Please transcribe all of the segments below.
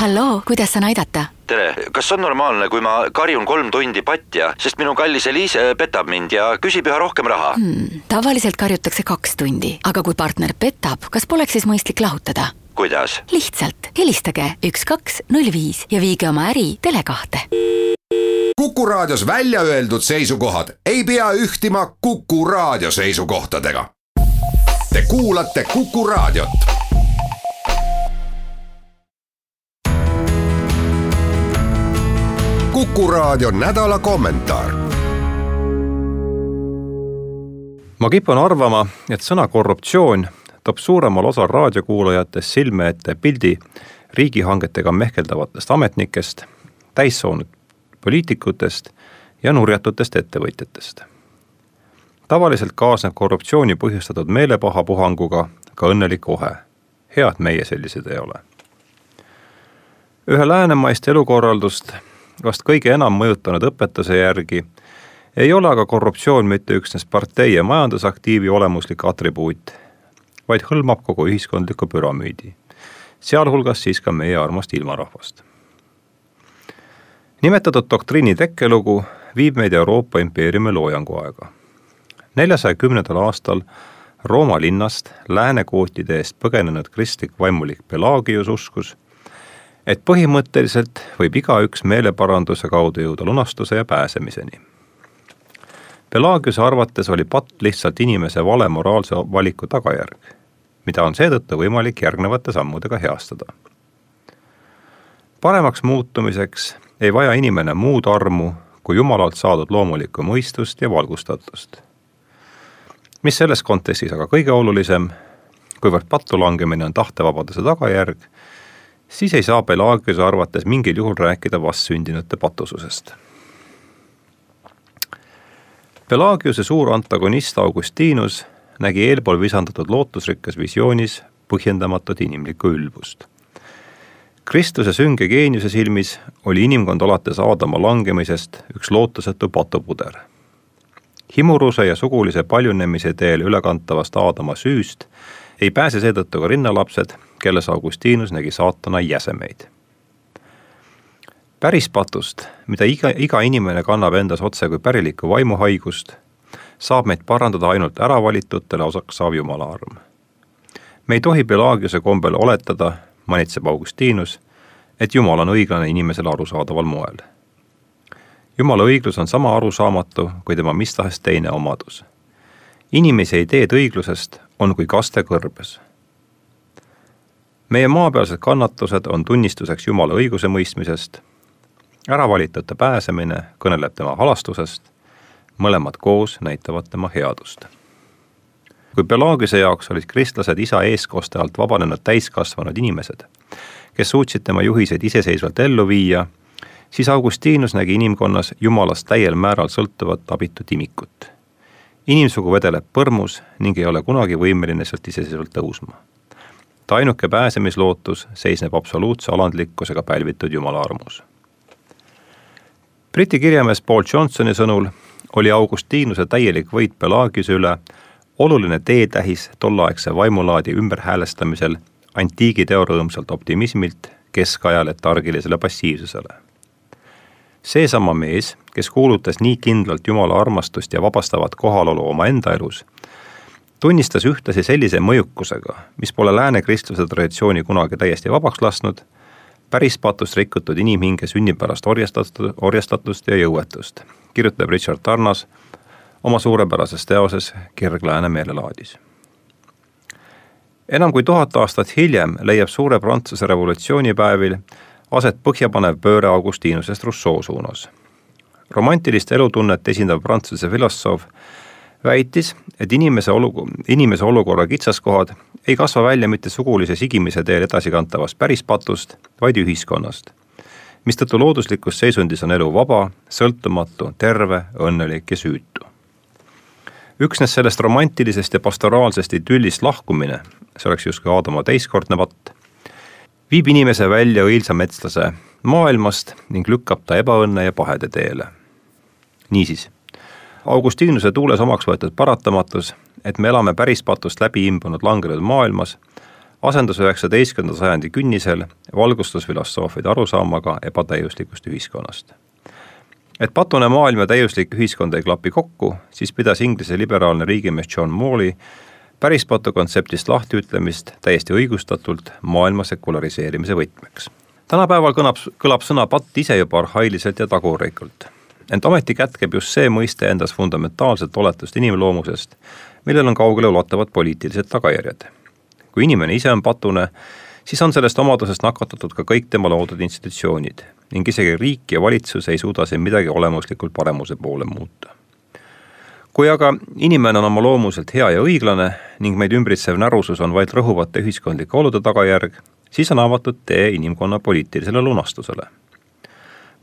halloo, kuidas saan aidata? tere, kas on normaalne, kui ma karjun kolm tundi patja, sest minu kallis Eliise petab mind ja küsib üha rohkem raha hmm,? tavaliselt karjutakse kaks tundi, aga kui partner petab, kas poleks siis mõistlik lahutada? kuidas? lihtsalt helistage üks, kaks, null viis ja viige oma äri Tele2-te. kuku raadios välja öeldud seisukohad ei pea ühtima Kuku raadio seisukohtadega. Te kuulate Kuku raadiot Kuku raadio nädala kommentaar. ma kipun arvama, et sõna korruptsioon toob suuremal osal raadiokuulajatest silme ette pildi riigihangetega mehkeldavatest ametnikest, täissoonud poliitikutest ja nurjatutest ettevõtjatest. tavaliselt kaasneb korruptsiooni põhjustatud meelepahapuhanguga ka õnnelik ohe. hea, et meie sellised ei ole. ühe läänemaist elukorraldust vast kõige enam mõjutanud õpetuse järgi ei ole aga korruptsioon mitte üksnes partei ja majandusaktiivi olemuslik atribuut, vaid hõlmab kogu ühiskondlikku püramiidi, sealhulgas siis ka meie armast ilmarahvast. nimetatud doktriini tekkelugu viib meid Euroopa impeeriumi loojangu aega. neljasaja kümnendal aastal Rooma linnast läänekvootide eest põgenenud kristlik vaimulik Pelagius uskus et põhimõtteliselt võib igaüks meeleparanduse kaudu jõuda lunastuse ja pääsemiseni. Pelagiuse arvates oli patt lihtsalt inimese vale moraalse valiku tagajärg, mida on seetõttu võimalik järgnevate sammudega heastada. paremaks muutumiseks ei vaja inimene muud armu kui jumalalt saadud loomulikku mõistust ja valgustatust. mis selles kontekstis aga kõige olulisem, kuivõrd pattu langemine on tahtevabaduse tagajärg siis ei saa Pelagiuse arvates mingil juhul rääkida vastsündinute patususest. Pelagiuse suur antagonist Augustinus nägi eelpool visandatud lootusrikkas visioonis põhjendamatut inimlikku ülbust. Kristuse sünge geeniuse silmis oli inimkond alates Aadama langemisest üks lootusetu patupuder. himuruse ja sugulise paljunemise teel ülekantavast Aadama süüst ei pääse seetõttu ka rinnalapsed kelles Augustinus nägi saatana jäsemeid. päris patust, mida iga, iga inimene kannab endas otse kui pärilikku vaimuhaigust, saab meid parandada ainult äravalitutele osaks saav jumala arm. me ei tohi Pelagiuse kombel oletada, manitseb Augustinus, et Jumal on õiglane inimesele arusaadaval moel. Jumala õiglus on sama arusaamatu kui tema mis tahes teine omadus. inimese ideed õiglusest on kui kaste kõrbes meie maapealsed kannatused on tunnistuseks Jumala õigusemõistmisest, äravalitute pääsemine kõneleb tema halastusest, mõlemad koos näitavad tema headust. kui Pelagiuse jaoks olid kristlased isa eestkoste alt vabanenud täiskasvanud inimesed, kes suutsid tema juhiseid iseseisvalt ellu viia, siis Augustinus nägi inimkonnas Jumalast täiel määral sõltuvat abitut imikut. Inimsugu vedeleb põrmus ning ei ole kunagi võimeline sealt iseseisvalt tõusma et ainuke pääsemislootus seisneb absoluutse alandlikkusega pälvitud Jumala armus. Briti kirjamees Paul Johnsoni sõnul oli Augustinuse täielik võit Pelagiuse üle oluline teetähis tolleaegse vaimulaadi ümberhäälestamisel antiigi teorõõmsalt optimismilt keskaja letargilisele passiivsusele. Seesama mees, kes kuulutas nii kindlalt Jumala armastust ja vabastavat kohalolu omaenda elus tunnistas ühtlasi sellise mõjukusega, mis pole lääne kristluse traditsiooni kunagi täiesti vabaks lasknud, päris patust rikutud inimhinge sünnipärast orjastatud, orjastatust ja jõuetust, kirjutab Richard Tarnas oma suurepärases teoses Kirg lääne meelelaadis. enam kui tuhat aastat hiljem leiab suure Prantsuse revolutsioonipäevil aset põhjapanev pööre Augustinusest Rousseau suunas. romantilist elutunnet esindav Prantsuse filosoof väitis, et inimese olu-, inimese olukorra kitsaskohad ei kasva välja mitte sugulise sigimise teel edasikantavast pärispatust, vaid ühiskonnast. mistõttu looduslikus seisundis on elu vaba, sõltumatu, terve, õnnelik ja süütu. üksnes sellest romantilisest ja pastoraalsest idüllist lahkumine, see oleks justkui Aadama teistkordne patt, viib inimese välja õilsa metslase maailmast ning lükkab ta ebaõnne ja pahede teele. niisiis Augustinuse tuules omaks võetud paratamatus, et me elame päris patust läbi imbunud langenud maailmas, asendus üheksateistkümnenda sajandi künnisel valgustusfilosoofide arusaamaga ebatäiuslikust ühiskonnast. et patune maailm ja täiuslik ühiskond ei klapi kokku, siis pidas Inglise liberaalne riigimees John Morley pärispatu kontseptist lahtiütlemist täiesti õigustatult maailma sekulariseerimise võtmeks. tänapäeval kõlab, kõlab sõna patt ise juba arhailiselt ja tagurlikult. ent ometi kätkeb just see mõiste endas fundamentaalset oletust inimloomusest, millel on kaugeleulatuvad poliitilised tagajärjed. kui inimene ise on patune, siis on sellest omadusest nakatatud ka kõik tema loodud institutsioonid ning isegi riik ja valitsus ei suuda siin midagi olemuslikult paremuse poole muuta kui aga inimene on oma loomuselt hea ja õiglane ning meid ümbritsev närusus on vaid rõhuvate ühiskondlike olude tagajärg, siis on avatud tee inimkonna poliitilisele lunastusele.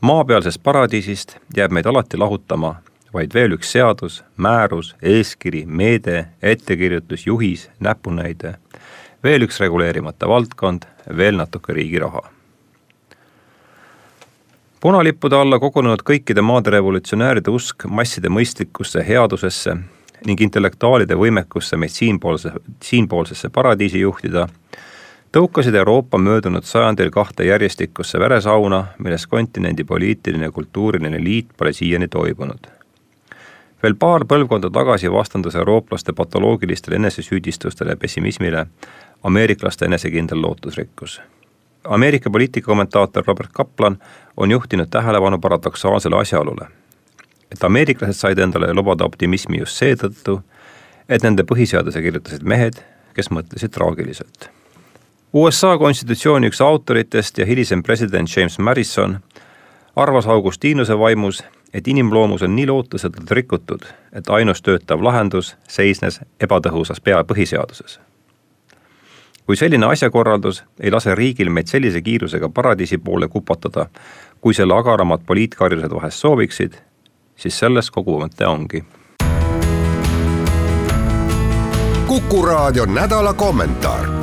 maapealsest paradiisist jääb meid alati lahutama vaid veel üks seadus, määrus, eeskiri, meede, ettekirjutus, juhis, näpunäide, veel üks reguleerimata valdkond, veel natuke riigi raha punalippude alla kogunenud kõikide maade revolutsionääride usk masside mõistlikkusse headusesse ning intellektuaalide võimekusse meid siinpoolse, siinpoolsesse paradiisi juhtida, tõukasid Euroopa möödunud sajandil kahte järjestikusse veresauna, milles kontinendi poliitiline ja kultuuriline liit pole siiani toimunud. veel paar põlvkonda tagasi vastandus eurooplaste patoloogilistele enesesüüdistustele ja pessimismile ameeriklaste enesekindel lootusrikkus Ameerika poliitikakommentaator Robert Kaplan on juhtinud tähelepanu paradoksaalsele asjaolule, et ameeriklased said endale lubada optimismi just seetõttu, et nende põhiseaduse kirjutasid mehed, kes mõtlesid traagiliselt. USA konstitutsiooni üks autoritest ja hilisem president James Madison arvas Augustinuse vaimus, et inimloomus on nii lootusetult rikutud, et ainus töötav lahendus seisnes ebatõhusas pea põhiseaduses kui selline asjakorraldus ei lase riigil meid sellise kiirusega paradiisi poole kupatada, kui selle agaramad poliitkarjused vahest sooviksid, siis selles kogu mõte ongi. kuku raadio nädala kommentaar